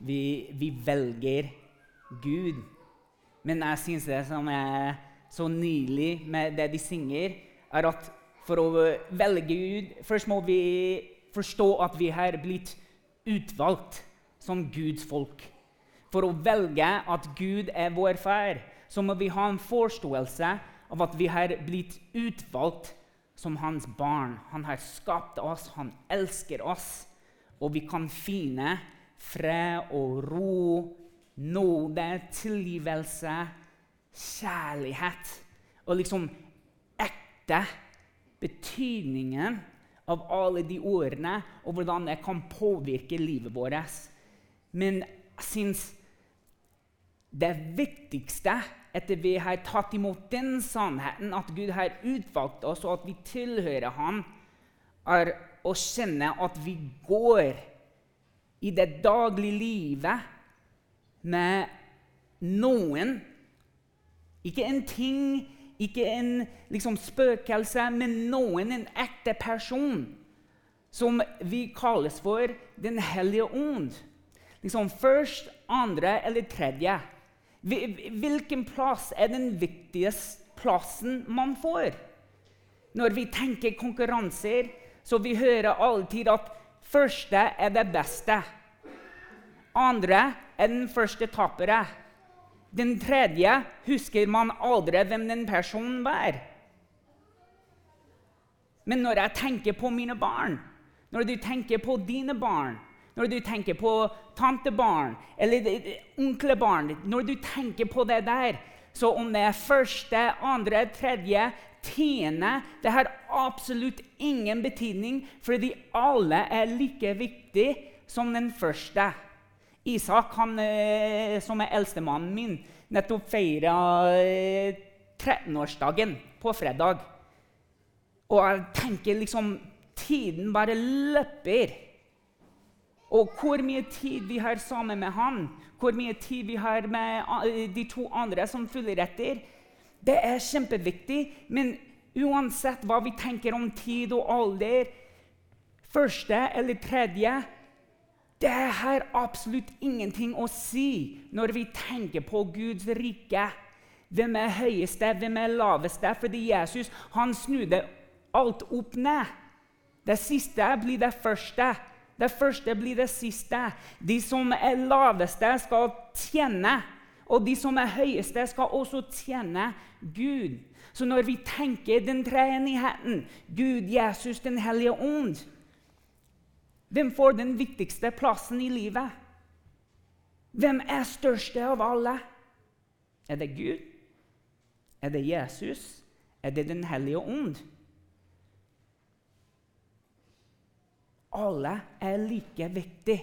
vi, vi velger Gud. Men jeg syns det som er så nydelig med det de synger, er at for å velge Gud Først må vi forstå at vi har blitt utvalgt som Guds folk. For å velge at Gud er vår far, så må vi ha en forståelse av at vi har blitt utvalgt som hans barn. Han har skapt oss, han elsker oss, og vi kan finne fred og ro, nåde, tilgivelse, kjærlighet og liksom ekte betydningen av alle de ordene og hvordan det kan påvirke livet vårt. Men jeg syns det viktigste etter vi har tatt imot den sannheten, at Gud har utvalgt oss, og at vi tilhører Ham, er å kjenne at vi går i det daglige livet med noen Ikke en ting, ikke en liksom, spøkelse, men noen, en ekte person, som vi kalles for Den hellige ånd. Liksom først, andre eller tredje. Hvilken plass er den viktigste plassen man får? Når vi tenker konkurranser, så vi hører alltid at første er det beste. Andre er den første tapere. Den tredje husker man aldri hvem den personen var. Men når jeg tenker på mine barn, når du tenker på dine barn, når du tenker på tantebarn eller onklebarn Når du tenker på det der, så om det er første, andre, tredje, tiende Det har absolutt ingen betydning, fordi alle er like viktige som den første. Isak, han, eh, som er eldstemannen min, nettopp feira 13-årsdagen eh, på fredag. Og jeg tenker liksom Tiden bare løper. Og hvor mye tid vi har sammen med han, hvor mye tid vi har med eh, de to andre som følger etter, det er kjempeviktig. Men uansett hva vi tenker om tid og alder, første eller tredje det har absolutt ingenting å si når vi tenker på Guds rike. Hvem er høyeste, hvem er laveste? Fordi Jesus han snudde alt opp ned. Det siste blir det første. Det første blir det siste. De som er laveste, skal tjene. Og de som er høyeste, skal også tjene Gud. Så når vi tenker den treenigheten, Gud, Jesus, Den hellige ånd hvem får den viktigste plassen i livet? Hvem er største av alle? Er det Gud? Er det Jesus? Er det Den hellige ånd? Alle er like viktige.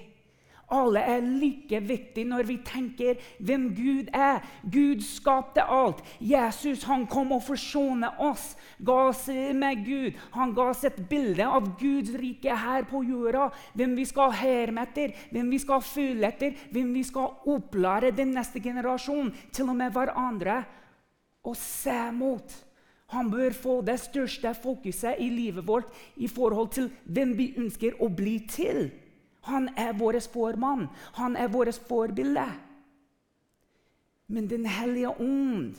Alle er like viktige når vi tenker hvem Gud er. Gud skapte alt. Jesus han kom og forsone oss, ga oss med Gud. Han ga oss et bilde av Guds rike her på jorda. Hvem vi skal herme etter, hvem vi skal følge etter, hvem vi skal opplære den neste generasjonen, til og med hverandre, og se mot. Han bør få det største fokuset i livet vårt i forhold til hvem vi ønsker å bli til. Han er vår formann. Han er vårt forbilde. Men Den hellige ånd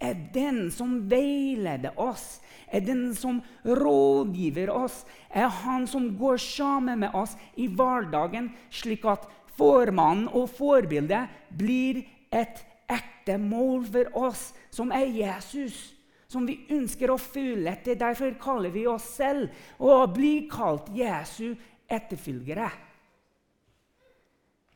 er den som veileder oss, er den som rådgiver oss, er han som går sammen med oss i hverdagen, slik at formannen og forbildet blir et ekte mål for oss, som er Jesus. Som vi ønsker å følge etter. Derfor kaller vi oss selv å bli kalt Jesu etterfølgere.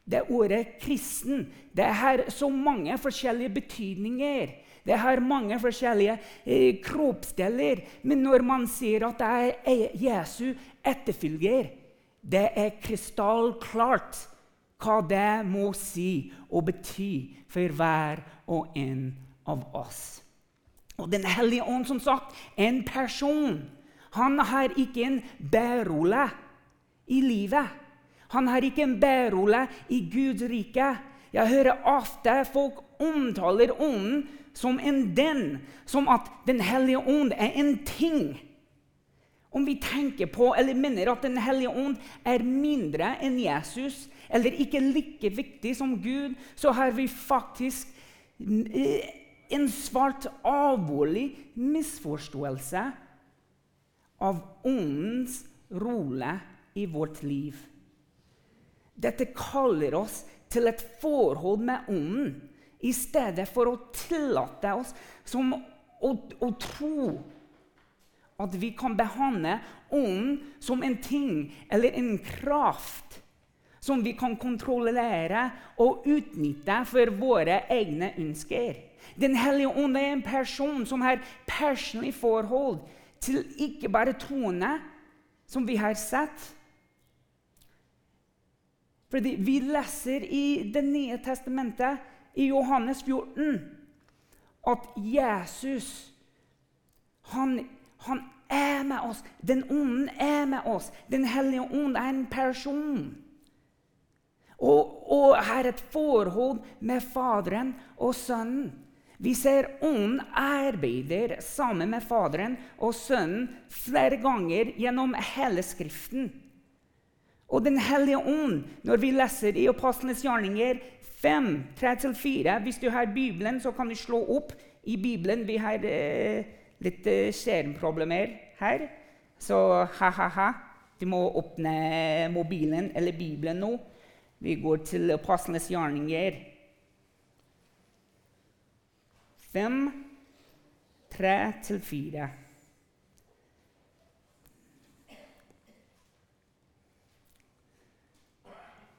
Det ordet 'kristen' det har så mange forskjellige betydninger. Det har mange forskjellige eh, kroppsdeler. Men når man sier at det er Jesu etterfølger, det er krystallklart hva det må si og bety for hver og en av oss. Og Den hellige ånd, som sagt, en person. Han har ikke en bærrolle i livet. Han har ikke en bærrolle i Guds rike. Jeg hører ofte folk omtaler ånden som en den, som at Den hellige ånd er en ting. om vi tenker på eller mener at Den hellige ånd er mindre enn Jesus, eller ikke like viktig som Gud, så har vi faktisk eh, en svart, alvorlig misforståelse av åndens rolle i vårt liv. Dette kaller oss til et forhold med ånden i stedet for å tillate oss som å, å tro at vi kan behandle ånden som en ting eller en kraft som vi kan kontrollere og utnytte for våre egne ønsker. Den hellige ånd er en person som har personlig forhold til ikke bare troende, som vi har sett. Fordi Vi leser i Det nye testamentet, i Johannes 14, at Jesus han han er med oss. Den ånden er med oss. Den hellige ånd er en person. Og, og har et forhold med Faderen og Sønnen. Vi ser ånden arbeider sammen med Faderen og Sønnen flere ganger gjennom hele Skriften. Og Den hellige ånd, når vi leser i Apostlenes gjerninger 5, 3-4 Hvis du har Bibelen, så kan du slå opp i Bibelen. Vi har eh, litt eh, skjermproblemer her, så ha-ha-ha. Du må åpne mobilen eller Bibelen nå. Vi går til Apostlenes gjerninger. 5, 3-4.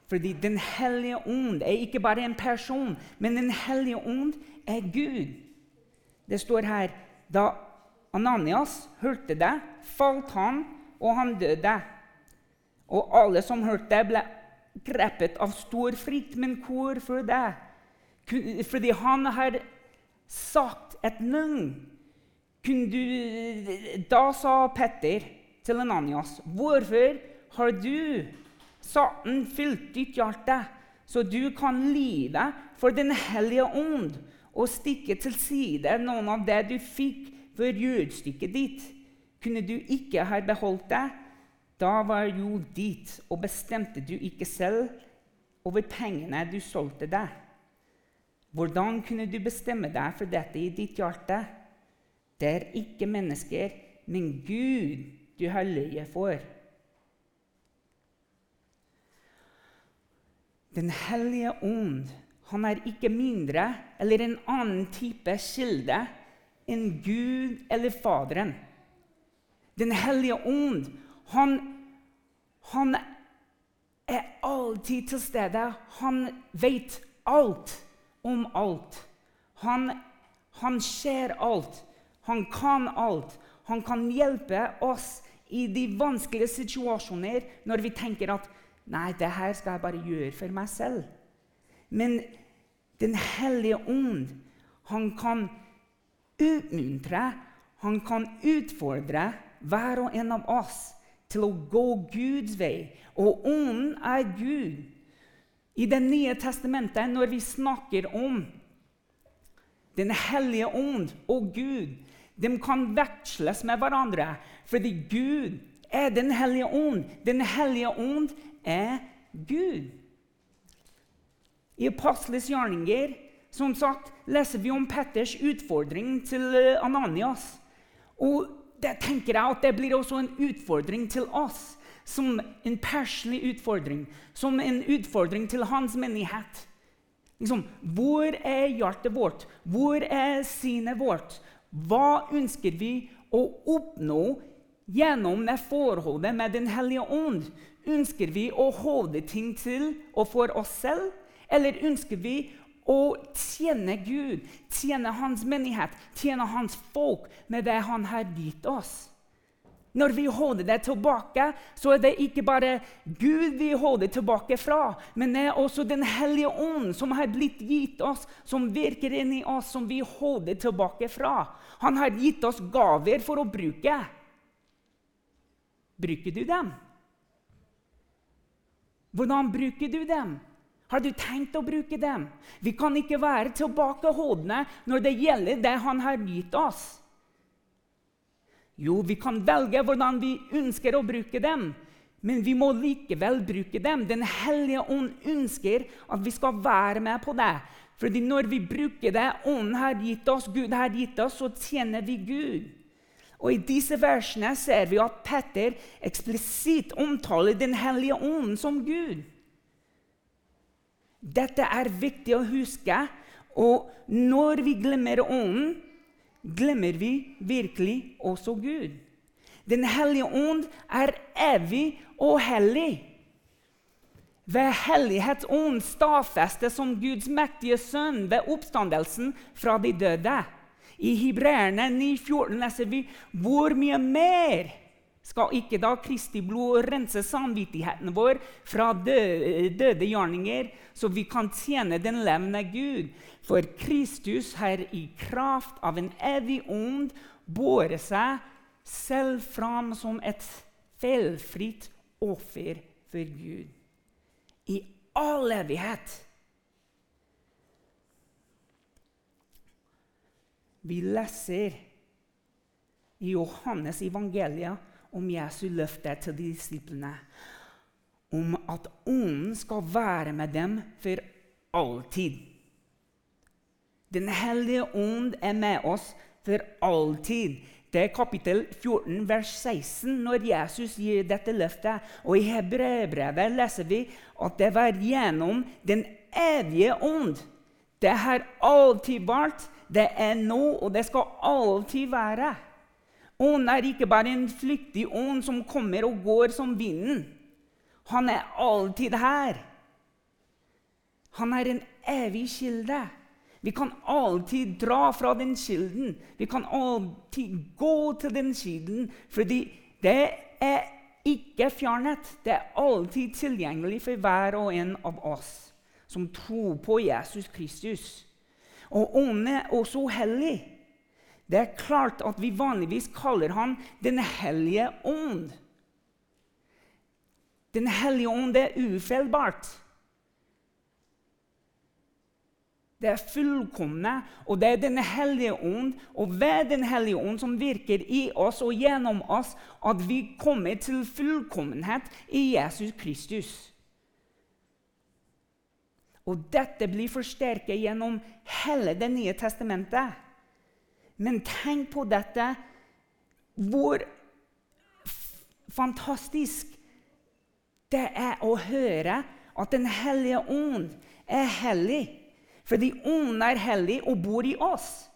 Fordi Den hellige ånd er ikke bare en person, men Den hellige ånd er Gud. Det står her da Ananias hørte det, falt han, og han døde. Og alle som hørte det, ble grepet av stor frykt. Men hvorfor det? Fordi han har sagt et løgn. Da sa Petter til Ananias, 'Hvorfor har du Satan fylt ditt hjerte, så du kan lide for Den hellige ånd?' og stikke til side noen av det du fikk for jødstykket ditt kunne du ikke ha beholdt det. Da var jo ditt, og bestemte du ikke selv over pengene du solgte deg. Hvordan kunne du bestemme deg for dette i ditt hjerte? Det er ikke mennesker, men Gud du har løyet for. Den hellige ånd han er ikke mindre eller en annen type kilde enn Gud eller Faderen. Den hellige ånd, han, han er alltid til stede. Han vet alt om alt. Han, han ser alt. Han kan alt. Han kan hjelpe oss i de vanskelige situasjoner når vi tenker at Nei, det her skal jeg bare gjøre for meg selv. Men Den hellige ånd, han kan utmuntre, han kan utfordre hver og en av oss til å gå Guds vei. Og Ånden er Gud. I Det nye testamentet, når vi snakker om Den hellige ånd og Gud, de kan veksles med hverandre. Fordi Gud er Den hellige ånd. Den hellige ånd er Gud. I Apostles gjerninger som sagt leser vi om Petters utfordring til eh, Ananias. Og det tenker jeg at det blir også en utfordring til oss. Som en personlig utfordring, som en utfordring til hans menighet. Liksom, hvor er hjertet vårt? Hvor er sinnet vårt? Hva ønsker vi å oppnå gjennom det forholdet med Den hellige ånd? Ønsker vi å holde ting til og for oss selv, eller ønsker vi å tjene Gud, tjene Hans menighet, tjene Hans folk med det Han har gitt oss. Når vi holder det tilbake, så er det ikke bare Gud vi holder tilbake fra, men det er også Den hellige ånd som har blitt gitt oss, som virker inni oss, som vi holder tilbake fra. Han har gitt oss gaver for å bruke. Bruker du dem? Hvordan bruker du dem? Har du tenkt å bruke dem? Vi kan ikke være tilbakeholdne når det gjelder det han har gitt oss. Jo, vi kan velge hvordan vi ønsker å bruke dem. Men vi må likevel bruke dem. Den hellige ånd ønsker at vi skal være med på det. Fordi når vi bruker det Ånden har gitt oss, Gud har gitt oss, så tjener vi Gud. Og I disse versene ser vi at Petter eksplisitt omtaler Den hellige ånden som Gud. Dette er viktig å huske. Og når vi glemmer Ånden, glemmer vi virkelig også Gud. Den hellige ånd er evig og hellig. Ved hellighetsånd stadfestes som Guds mektige sønn ved oppstandelsen fra de døde. I Hebreerne 9,14 leser vi hvor mye mer skal ikke da Kristi blod rense samvittigheten vår fra døde, døde gjerninger, så vi kan tjene den levende Gud? For Kristus har i kraft av en evig ond båret seg selv fram som et feilfritt offer for Gud. I all evighet. Vi leser i Johannes evangeliet om Jesu løfte til disiplene om at Ånden skal være med dem for alltid. Den hellige ånd er med oss for alltid. Det er kapittel 14, vers 16, når Jesus gir dette løftet. Og i Hebreerbrevet leser vi at det var gjennom den evige ånd. Det har alltid vært, det er nå, og det skal alltid være. Ånd er ikke bare en flyktig ånd som kommer og går som vinden. Han er alltid her. Han er en evig kilde. Vi kan alltid dra fra den kilden. Vi kan alltid gå til den kilden, fordi det er ikke fjernet. Det er alltid tilgjengelig for hver og en av oss som tror på Jesus Kristus. Og Ånden er også hellig. Det er klart at vi vanligvis kaller han Den hellige ånd. Den hellige ånd er ufeilbart. Det er fullkomne, og det er Den hellige ånd. Og ved Den hellige ånd som virker i oss og gjennom oss, at vi kommer til fullkommenhet i Jesus Kristus. Og dette blir forsterket gjennom hele Det nye testamentet. Men tenk på dette hvor fantastisk det er å høre at Den hellige ånd er hellig. Fordi Ånden er hellig og bor i oss.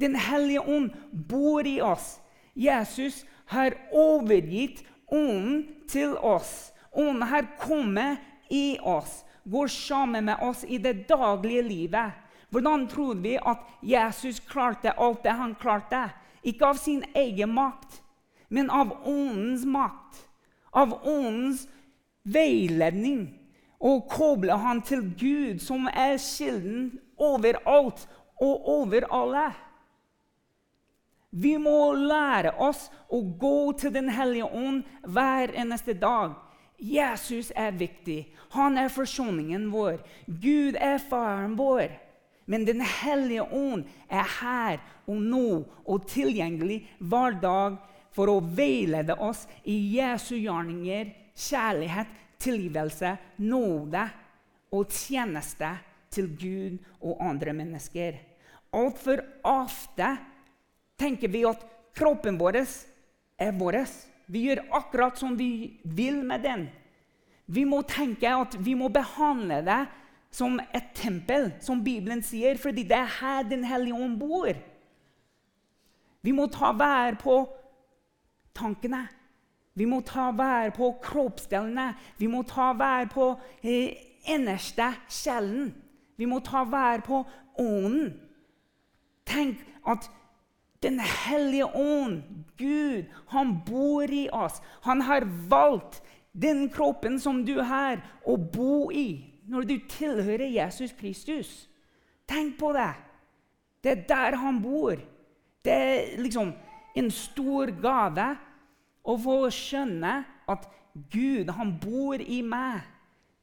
Den hellige ånd bor i oss. Jesus har overgitt Ånden til oss. Ånden har kommet i oss, går sammen med oss i det daglige livet. Hvordan tror vi at Jesus klarte alt det han klarte? Ikke av sin egen makt, men av Åndens makt. Av Åndens veiledning og koble han til Gud, som er kilden overalt og over alle. Vi må lære oss å gå til Den hellige ånd hver eneste dag. Jesus er viktig. Han er forsoningen vår. Gud er faren vår. Men Den hellige ånd er her og nå og tilgjengelig hver dag for å veilede oss i Jesu gjerninger, kjærlighet, tilgivelse, nåde og tjeneste til Gud og andre mennesker. Altfor ofte tenker vi at kroppen vår er vår. Vi gjør akkurat som vi vil med den. Vi må tenke at vi må behandle det som et tempel, som Bibelen sier, fordi det er her Den hellige ånd bor. Vi må ta vær på tankene, vi må ta vær på kroppsdelene. Vi må ta vær på eh, innerste sjelen. Vi må ta vær på ånden. Tenk at Den hellige ånd, Gud, han bor i oss. Han har valgt den kroppen som du har, å bo i når du tilhører Jesus Kristus. Tenk på det. Det er der han bor. Det er liksom en stor gave å få skjønne at Gud, han bor i meg.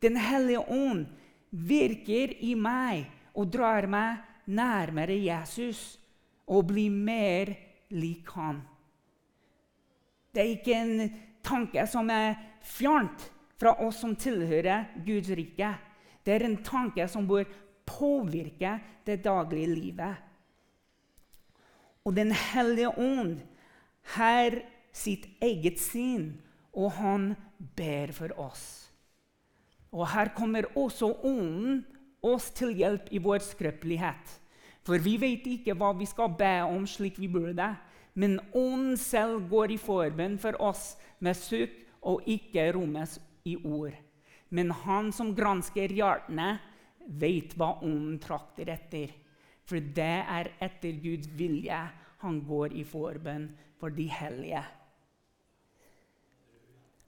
Den hellige ånd virker i meg og drar meg nærmere Jesus og bli mer lik han. Det er ikke en tanke som er fjernt fra oss som tilhører Guds rike. Det er en tanke som bør påvirke det daglige livet. Og Den hellige ånd har sitt eget sinn, og han ber for oss. Og Her kommer også Ånden oss til hjelp i vår skrøpelighet. For vi vet ikke hva vi skal be om slik vi burde. Men Ånden selv går i forbønn for oss med sukk og ikke rommes i ord. Men han som gransker hjertene, vet hva Ånden trakter etter. For det er etter Guds vilje han går i forbønn for de hellige.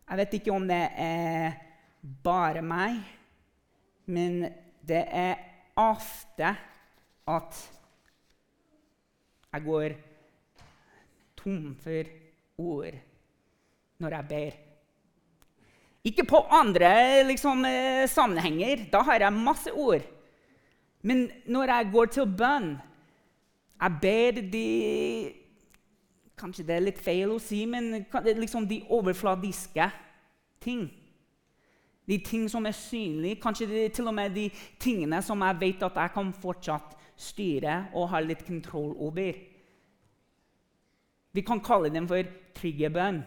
Jeg vet ikke om det er bare meg, men det er ofte at jeg går tom for ord når jeg ber. Ikke på andre liksom, eh, sammenhenger. Da har jeg masse ord. Men når jeg går til bønn Jeg ber de Kanskje det er litt feil å si, men liksom de overfladiske ting. De ting som er synlige, kanskje til og med de tingene som jeg vet at jeg kan fortsatt styre og ha litt kontroll over. Vi kan kalle dem for triggerbønn.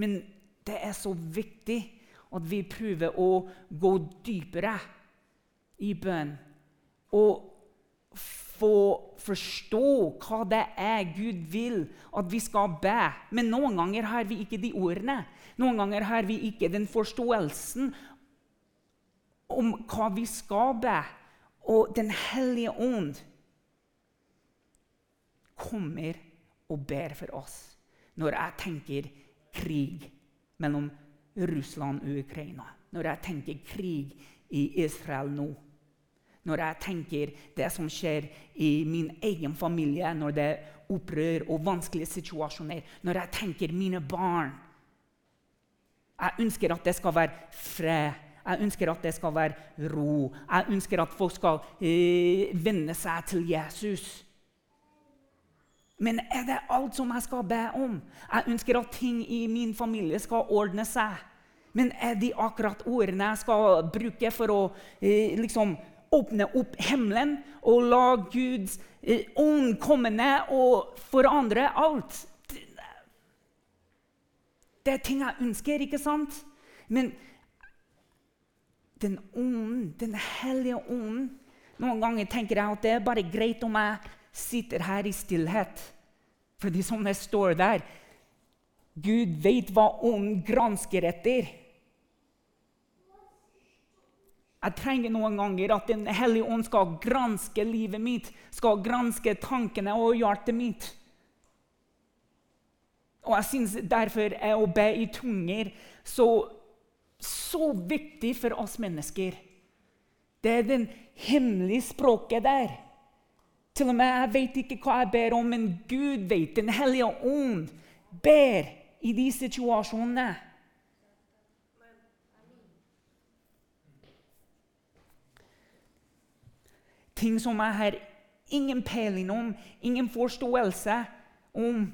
Men det er så viktig at vi prøver å gå dypere i bønn. Og få forstå hva det er Gud vil at vi skal be. Men noen ganger har vi ikke de ordene. Noen ganger har vi ikke den forståelsen om hva vi skal be. Og Den hellige ånd kommer og ber for oss når jeg tenker krig mellom Russland og Ukraina. Når jeg tenker krig i Israel nå. Når jeg tenker det som skjer i min egen familie, når det er opprør og vanskelige situasjoner. Når jeg tenker mine barn. Jeg ønsker at det skal være fred. Jeg ønsker at det skal være ro. Jeg ønsker at folk skal eh, venne seg til Jesus. Men er det alt som jeg skal be om? Jeg ønsker at ting i min familie skal ordne seg. Men er de akkurat ordene jeg skal bruke for å eh, liksom, åpne opp himmelen og la Guds eh, ånd komme ned og forandre alt? Det er ting jeg ønsker, ikke sant? Men den ånden, den hellige ånden Noen ganger tenker jeg at det er bare greit om jeg sitter her i stillhet. Fordi som det står der Gud vet hva ånden gransker etter. Jeg trenger noen ganger at Den hellige ånd skal granske livet mitt, skal granske tankene og hjertet mitt. Og jeg syns derfor er å be i tunger så, så viktig for oss mennesker. Det er den hemmelige språket der. Til og med jeg vet ikke hva jeg ber om, men Gud vet. Den hellige ånd ber i de situasjonene. Ting som jeg har ingen peiling om, ingen forståelse om.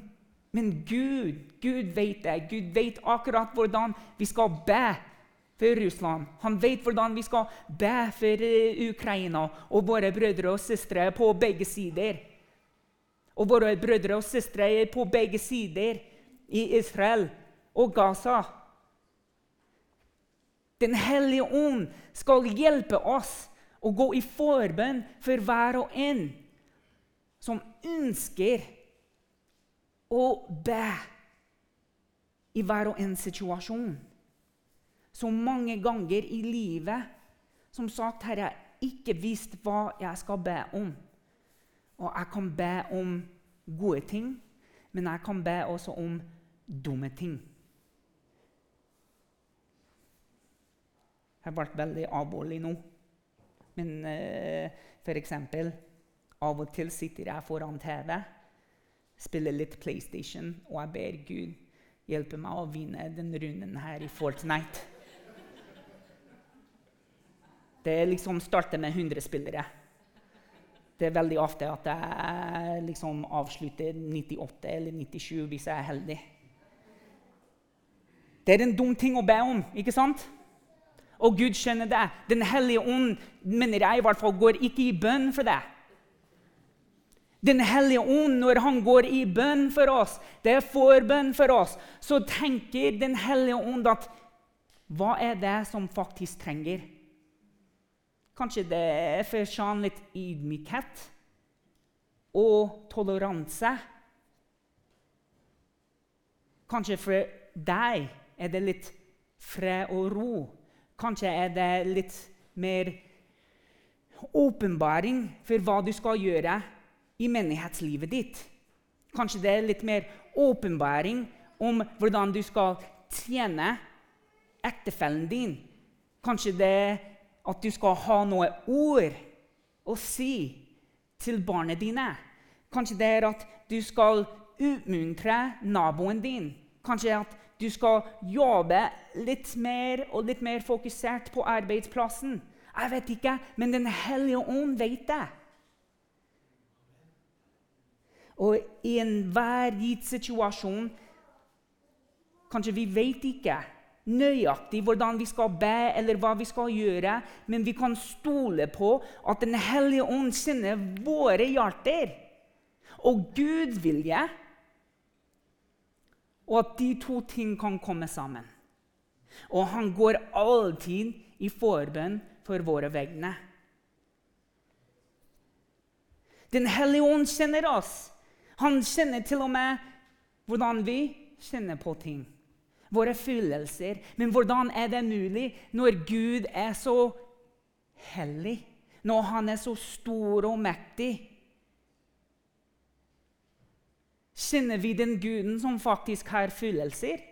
Men Gud, Gud vet det. Gud vet akkurat hvordan vi skal be for Russland. Han vet hvordan vi skal be for eh, Ukraina og våre brødre og søstre på begge sider. Og våre brødre og søstre på begge sider i Israel og Gaza. Den hellige ånd skal hjelpe oss å gå i forbønn for hver og en som ønsker å be i hver og en situasjon så mange ganger i livet som sagt har jeg ikke visst hva jeg skal be om. Og jeg kan be om gode ting, men jeg kan be også om dumme ting. Jeg vært veldig alvorlig nå. Men uh, f.eks. av og til sitter jeg foran TV, spiller litt PlayStation, og jeg ber Gud hjelpe meg å vinne den runden her i Fortnite. Det liksom starter med 100 spillere. Det er veldig ofte at jeg liksom avslutter 98 eller 97 hvis jeg er heldig. Det er en dum ting å be om, ikke sant? Og Gud skjønner det. Den hellige ånd mener jeg i hvert fall, går ikke i bønn for deg. Den hellige ånd, når han går i bønn for oss, det er forbønn for oss, så tenker Den hellige ånd at hva er det som faktisk trenger? Kanskje det for Sean litt ydmykhet og toleranse. Kanskje for deg er det litt fred og ro. Kanskje er det litt mer åpenbaring for hva du skal gjøre i menighetslivet ditt. Kanskje det er litt mer åpenbaring om hvordan du skal tjene ektefellen din. Kanskje det er at du skal ha noe ord å si til barna dine. Kanskje det er at du skal utmuntre naboen din. Kanskje at du skal jobbe litt mer og litt mer fokusert på arbeidsplassen. Jeg vet ikke, men Den hellige ånd vet det. Og i enhver gitt situasjon Kanskje vi vet ikke nøyaktig hvordan vi skal be, eller hva vi skal gjøre, men vi kan stole på at Den hellige ånd kjenner våre hjerter. Og Guds vilje, og at de to ting kan komme sammen. Og han går alltid i forbønn for våre vegne. Den hellige ånd kjenner oss. Han kjenner til og med hvordan vi kjenner på ting. Våre følelser. Men hvordan er det mulig når Gud er så hellig? Når han er så stor og mektig? Kjenner vi den guden som faktisk har følelser?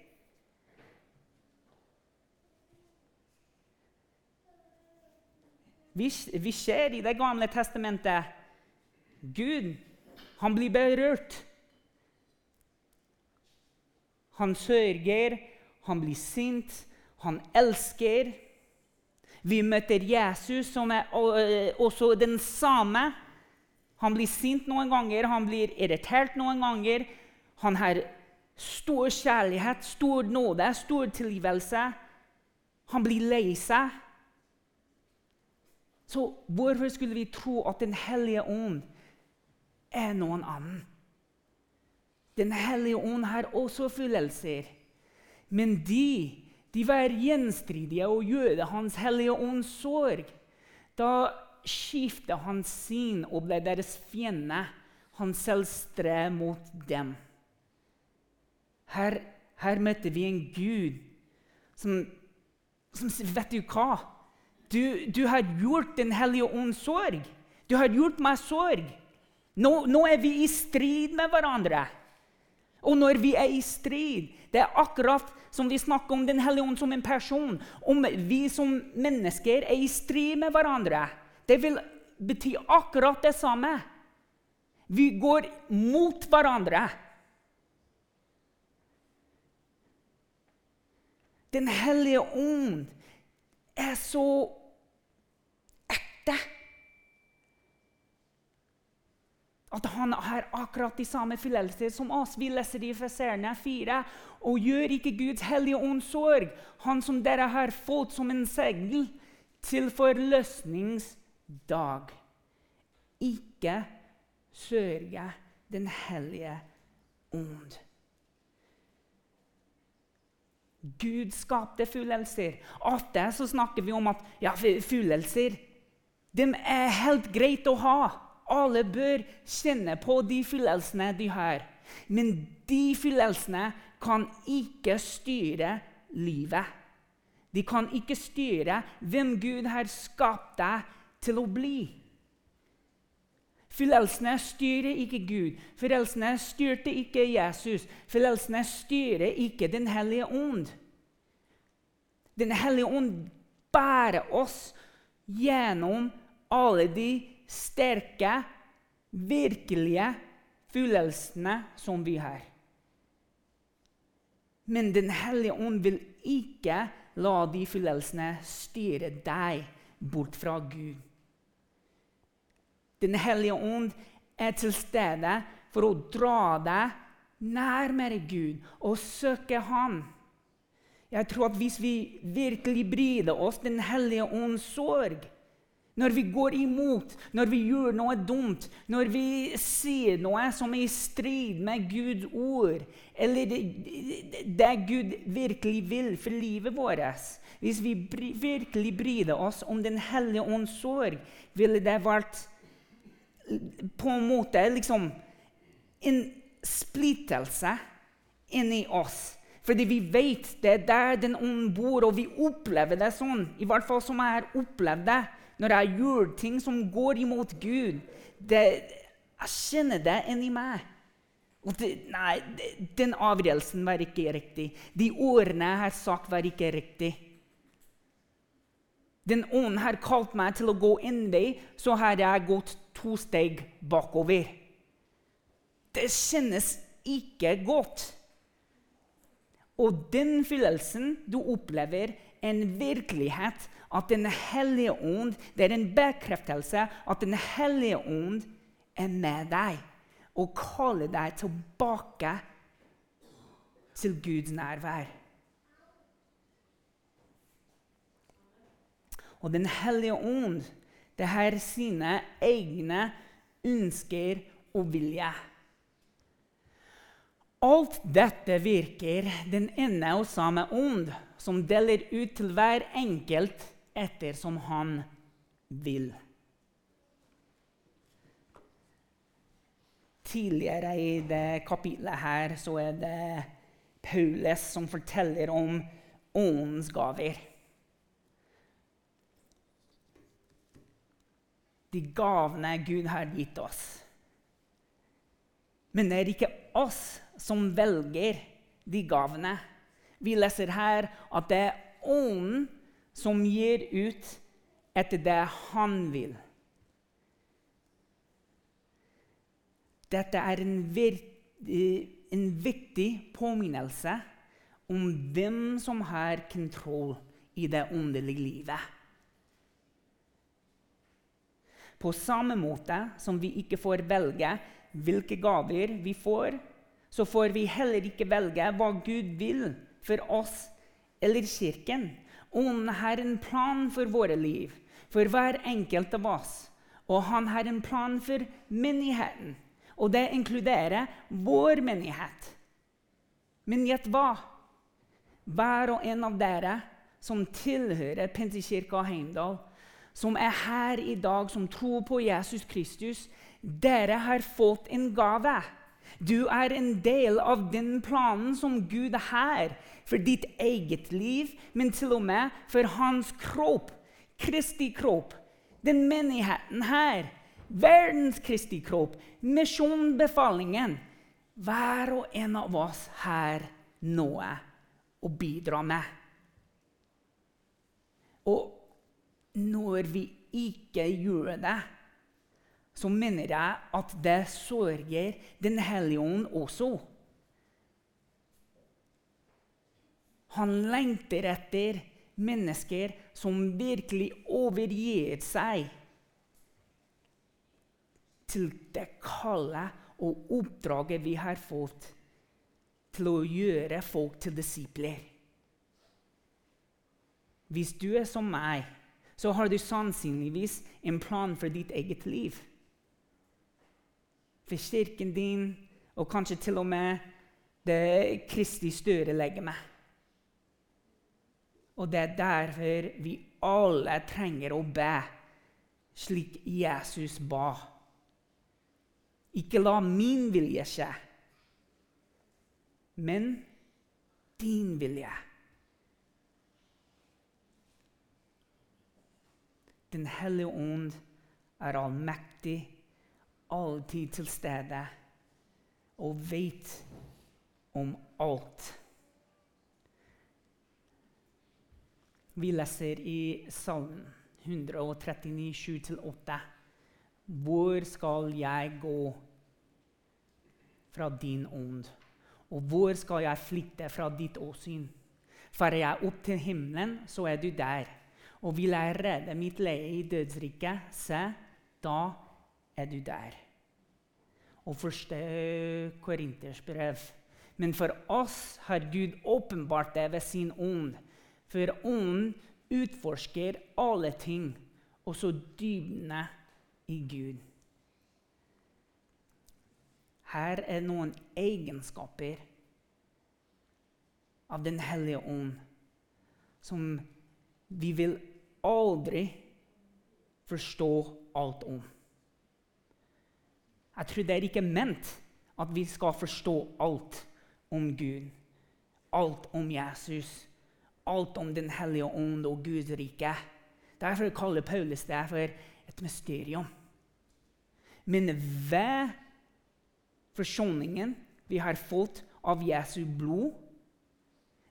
Vi, vi ser i Det gamle testamentet Gud han blir berørt. Han sørger, han blir sint, han elsker. Vi møter Jesus, som er også den samme. Han blir sint noen ganger, han blir irritert noen ganger. Han har stor kjærlighet, stor nåde, stor tilgivelse. Han blir lei seg. Så hvorfor skulle vi tro at Den hellige ånd er noen annen. Den hellige ånd har også følelser. Men de, de var gjenstridige og gjorde Hans hellige ånds sorg. Da skiftet han sin og ble deres fiende. Han selv stred mot dem. Her, her møtte vi en gud som, som Vet du hva? Du, du har gjort Den hellige ånds sorg. Du har gjort meg sorg. Nå, nå, er vi i strid med hverandre. Og når vi er i strid Det er akkurat som vi snakker om Den hellige ånd som en person. Om vi som mennesker er i strid med hverandre. Det vil bety akkurat det samme. Vi går mot hverandre. Den hellige ånd er så ekte. At han har akkurat de samme fillelser som oss. Vi leser det i Feserene 4. Og gjør ikke Guds hellige sorg, han som dere har fått som en segl til forløsningsdag. Ikke sørge Den hellige ånd. Gud skapte fullelser. Ofte så snakker vi om at ja, følelser de er helt greit å ha. Alle bør kjenne på de følelsene de har. Men de følelsene kan ikke styre livet. De kan ikke styre hvem Gud har skapt deg til å bli. Fyllelsene styrer ikke Gud. Fyllelsene styrte ikke Jesus. Fyllelsene styrer ikke Den hellige ånd. Den hellige ånd bærer oss gjennom alle de sterke, virkelige følelsene som vi har. Men Den hellige ånd vil ikke la de følelsene styre deg bort fra Gud. Den hellige ånd er til stede for å dra deg nærmere Gud og søke Han. Jeg tror at hvis vi virkelig bryr oss Den hellige ånds sorg, når vi går imot, når vi gjør noe dumt, når vi sier noe som er i strid med Guds ord, eller det Gud virkelig vil for livet vårt Hvis vi virkelig bryr oss om Den hellige ånds sorg, ville det vært på en måte liksom en splittelse inni oss. Fordi vi vet det er der den ånd bor, og vi opplever det sånn. I hvert fall som jeg har opplevd det når jeg gjør ting som går imot Gud. Det, jeg kjenner det inni meg. Det, nei, den avgjørelsen var ikke riktig. De ordene jeg har sagt, var ikke riktig. Den ånden har kalt meg til å gå inn vei, så har jeg gått to steg bakover. Det kjennes ikke godt. Og den følelsen du opplever, en virkelighet at Den hellige ånd det er en bekreftelse at Den hellige ånd er med deg og kaller deg tilbake til Guds nærvær. Og Den hellige ånd det har sine egne ønsker og vilje. Alt dette virker den ene og samme ånd, som deler ut til hver enkelt etter som han vil. Tidligere i det kapitlet her så er det Paulus som forteller om åndens gaver. De gavene Gud har gitt oss. Men det er ikke oss som velger de gavene. Vi leser her at det er ånden som gir ut etter det han vil. Dette er en, en viktig påminnelse om hvem som har kontroll i det åndelige livet. På samme måte som vi ikke får velge hvilke gaver vi får, så får vi heller ikke velge hva Gud vil for oss eller Kirken. Ånden har en plan for våre liv, for hver enkelt av oss. Og han har en plan for menigheten. Og det inkluderer vår menighet. Men gjett hva? Hver og en av dere som tilhører Pentekirka Heimdal, som er her i dag, som tror på Jesus Kristus, dere har fått en gave. Du er en del av den planen som Gud har for ditt eget liv, men til og med for hans kropp, Kristi kropp. Den menigheten her, verdens Kristi kropp, misjonbefalingen. Hver og en av oss har noe å bidra med. Og når vi ikke gjør det, så mener jeg at det sørger Den hellige ånd også. Han lengter etter mennesker som virkelig overgir seg til det kallet og oppdraget vi har fått til å gjøre folk til disipler. Hvis du er som meg, så har du sannsynligvis en plan for ditt eget liv. For kirken din, og kanskje til og med det Kristi større legeme. Og det er derfor vi alle trenger å be slik Jesus ba. Ikke la min vilje skje, men din vilje. Den hellige ånd er allmektig, alltid til stede og vet om alt. Vi leser i Salmen 139, 7-8. Hvor skal jeg gå fra din ånd? Og hvor skal jeg flytte fra ditt åsyn? Farer jeg opp til himmelen, så er du der. Og vil jeg redde mitt leie i dødsriket, se, da er du der. Og første Korinters brev. Men for oss har Gud åpenbart det ved sin ånd. For ånden utforsker alle ting, også dybdene i Gud. Her er noen egenskaper av Den hellige ånd som vi vil aldri forstå alt om. Jeg tror det er ikke ment at vi skal forstå alt om Gud, alt om Jesus, alt om Den hellige ånd og Guds rike. Derfor kaller Paulus det for et mysterium. Men ved forsoningen vi har fått av Jesu blod,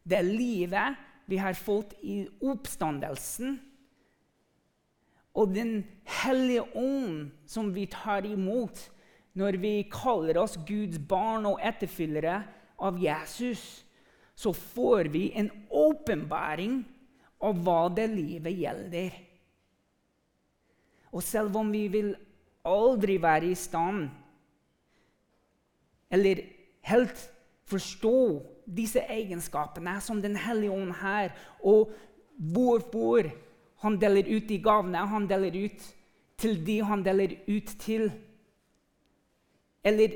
det livet vi har fått i oppstandelsen, og Den hellige ånd som vi tar imot når vi kaller oss Guds barn og etterfyllere av Jesus, så får vi en åpenbaring av hva det livet gjelder. Og selv om vi vil aldri være i stand eller helt forstå disse egenskapene som Den hellige ånd her, og hvorfor han deler ut de gavene han deler ut til de han deler ut til. Eller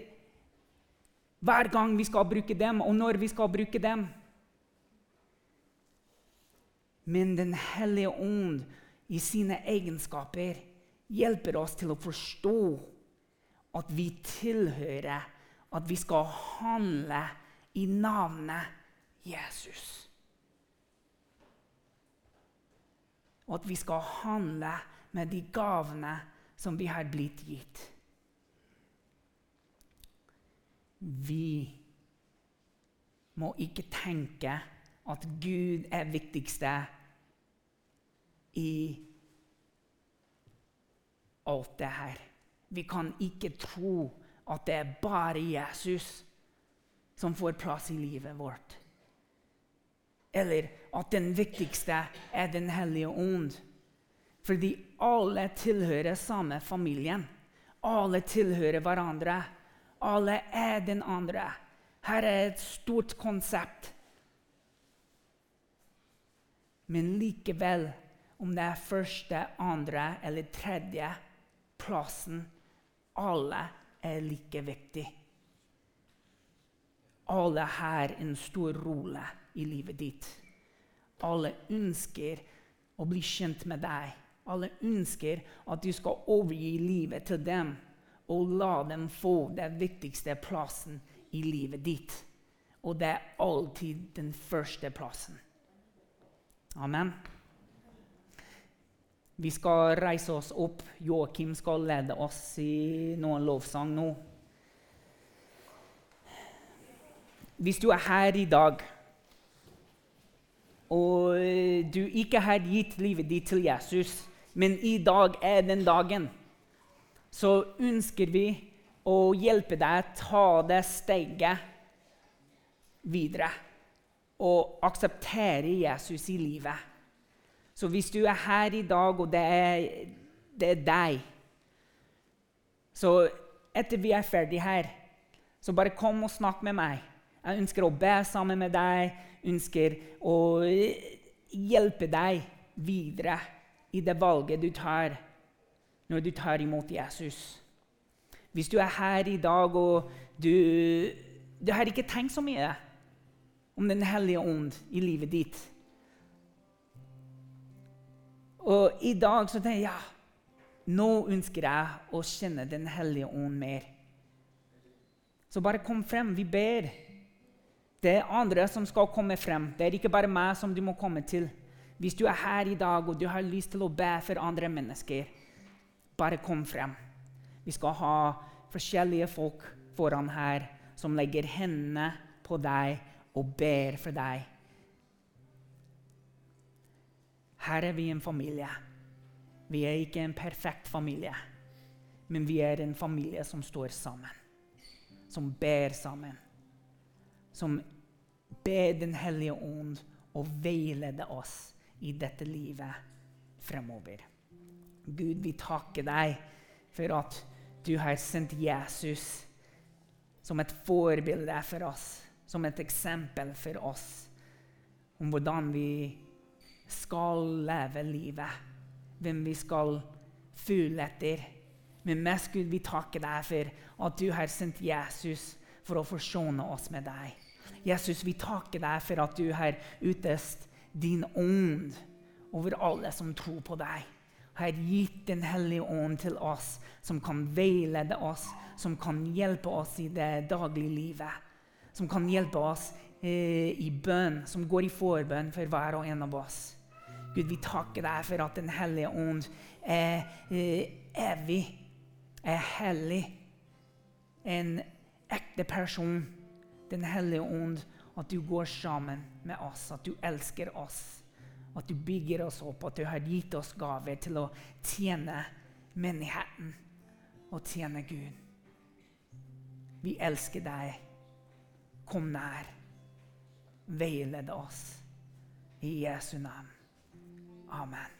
hver gang vi skal bruke dem, og når vi skal bruke dem. Men Den hellige ånd i sine egenskaper hjelper oss til å forstå at vi tilhører, at vi skal handle i navnet Jesus. Og at vi skal handle med de gavene som vi har blitt gitt. Vi må ikke tenke at Gud er viktigste i alt det her. Vi kan ikke tro at det er bare Jesus som får plass i livet vårt. Eller at den viktigste er Den hellige ånd. Fordi alle tilhører samme familien. Alle tilhører hverandre. Alle er den andre. Her er et stort konsept. Men likevel, om det er første, andre eller tredje plassen Alle er like viktig. Alle har en stor rolle i livet ditt. Alle ønsker å bli kjent med deg. Alle ønsker at du skal overgi livet til dem og la dem få den viktigste plassen i livet ditt. Og det er alltid den første plassen. Amen. Vi skal reise oss opp. Joakim skal lede oss i noen lovsang nå. Hvis du er her i dag og du ikke har gitt livet ditt til Jesus, men i dag er den dagen så ønsker vi å hjelpe deg å ta det steget videre og akseptere Jesus i livet. Så hvis du er her i dag, og det er, det er deg Så etter vi er ferdig her, så bare kom og snakk med meg. Jeg ønsker å be sammen med deg, ønsker å hjelpe deg videre i det valget du tar når du tar imot Jesus. Hvis du er her i dag og du, du har ikke tenkt så mye om Den hellige ånd i livet ditt Og i dag så tenker jeg ja, nå ønsker jeg å kjenne Den hellige ånd mer. Så bare kom frem. Vi ber. Det er andre som skal komme frem. Det er ikke bare meg som du må komme til. Hvis du er her i dag og du har lyst til å be for andre mennesker, bare kom frem. Vi skal ha forskjellige folk foran her som legger hendene på deg og ber for deg. Her er vi en familie. Vi er ikke en perfekt familie, men vi er en familie som står sammen. Som ber sammen. Som ber Den hellige ånd å veilede oss i dette livet fremover. Gud, vi takker deg for at du har sendt Jesus som et forbilde for oss, som et eksempel for oss om hvordan vi skal leve livet, hvem vi skal følge etter. Men mest Gud, vi takker deg for at du har sendt Jesus for å forsone oss med deg. Jesus, vi takker deg for at du har utøst din ånd over alle som tror på deg. Har gitt Den hellige ånd til oss, som kan veilede oss, som kan hjelpe oss i det daglige livet. Som kan hjelpe oss eh, i bønn, som går i forbønn for hver og en av oss. Gud, vi takker deg for at Den hellige ånd er eh, evig, er hellig, en ekte person. Den hellige ånd, at du går sammen med oss, at du elsker oss. At du bygger oss opp, at du har gitt oss gaver til å tjene menigheten og tjene Gud. Vi elsker deg. Kom nær. Veiled oss. I Jesu navn. Amen.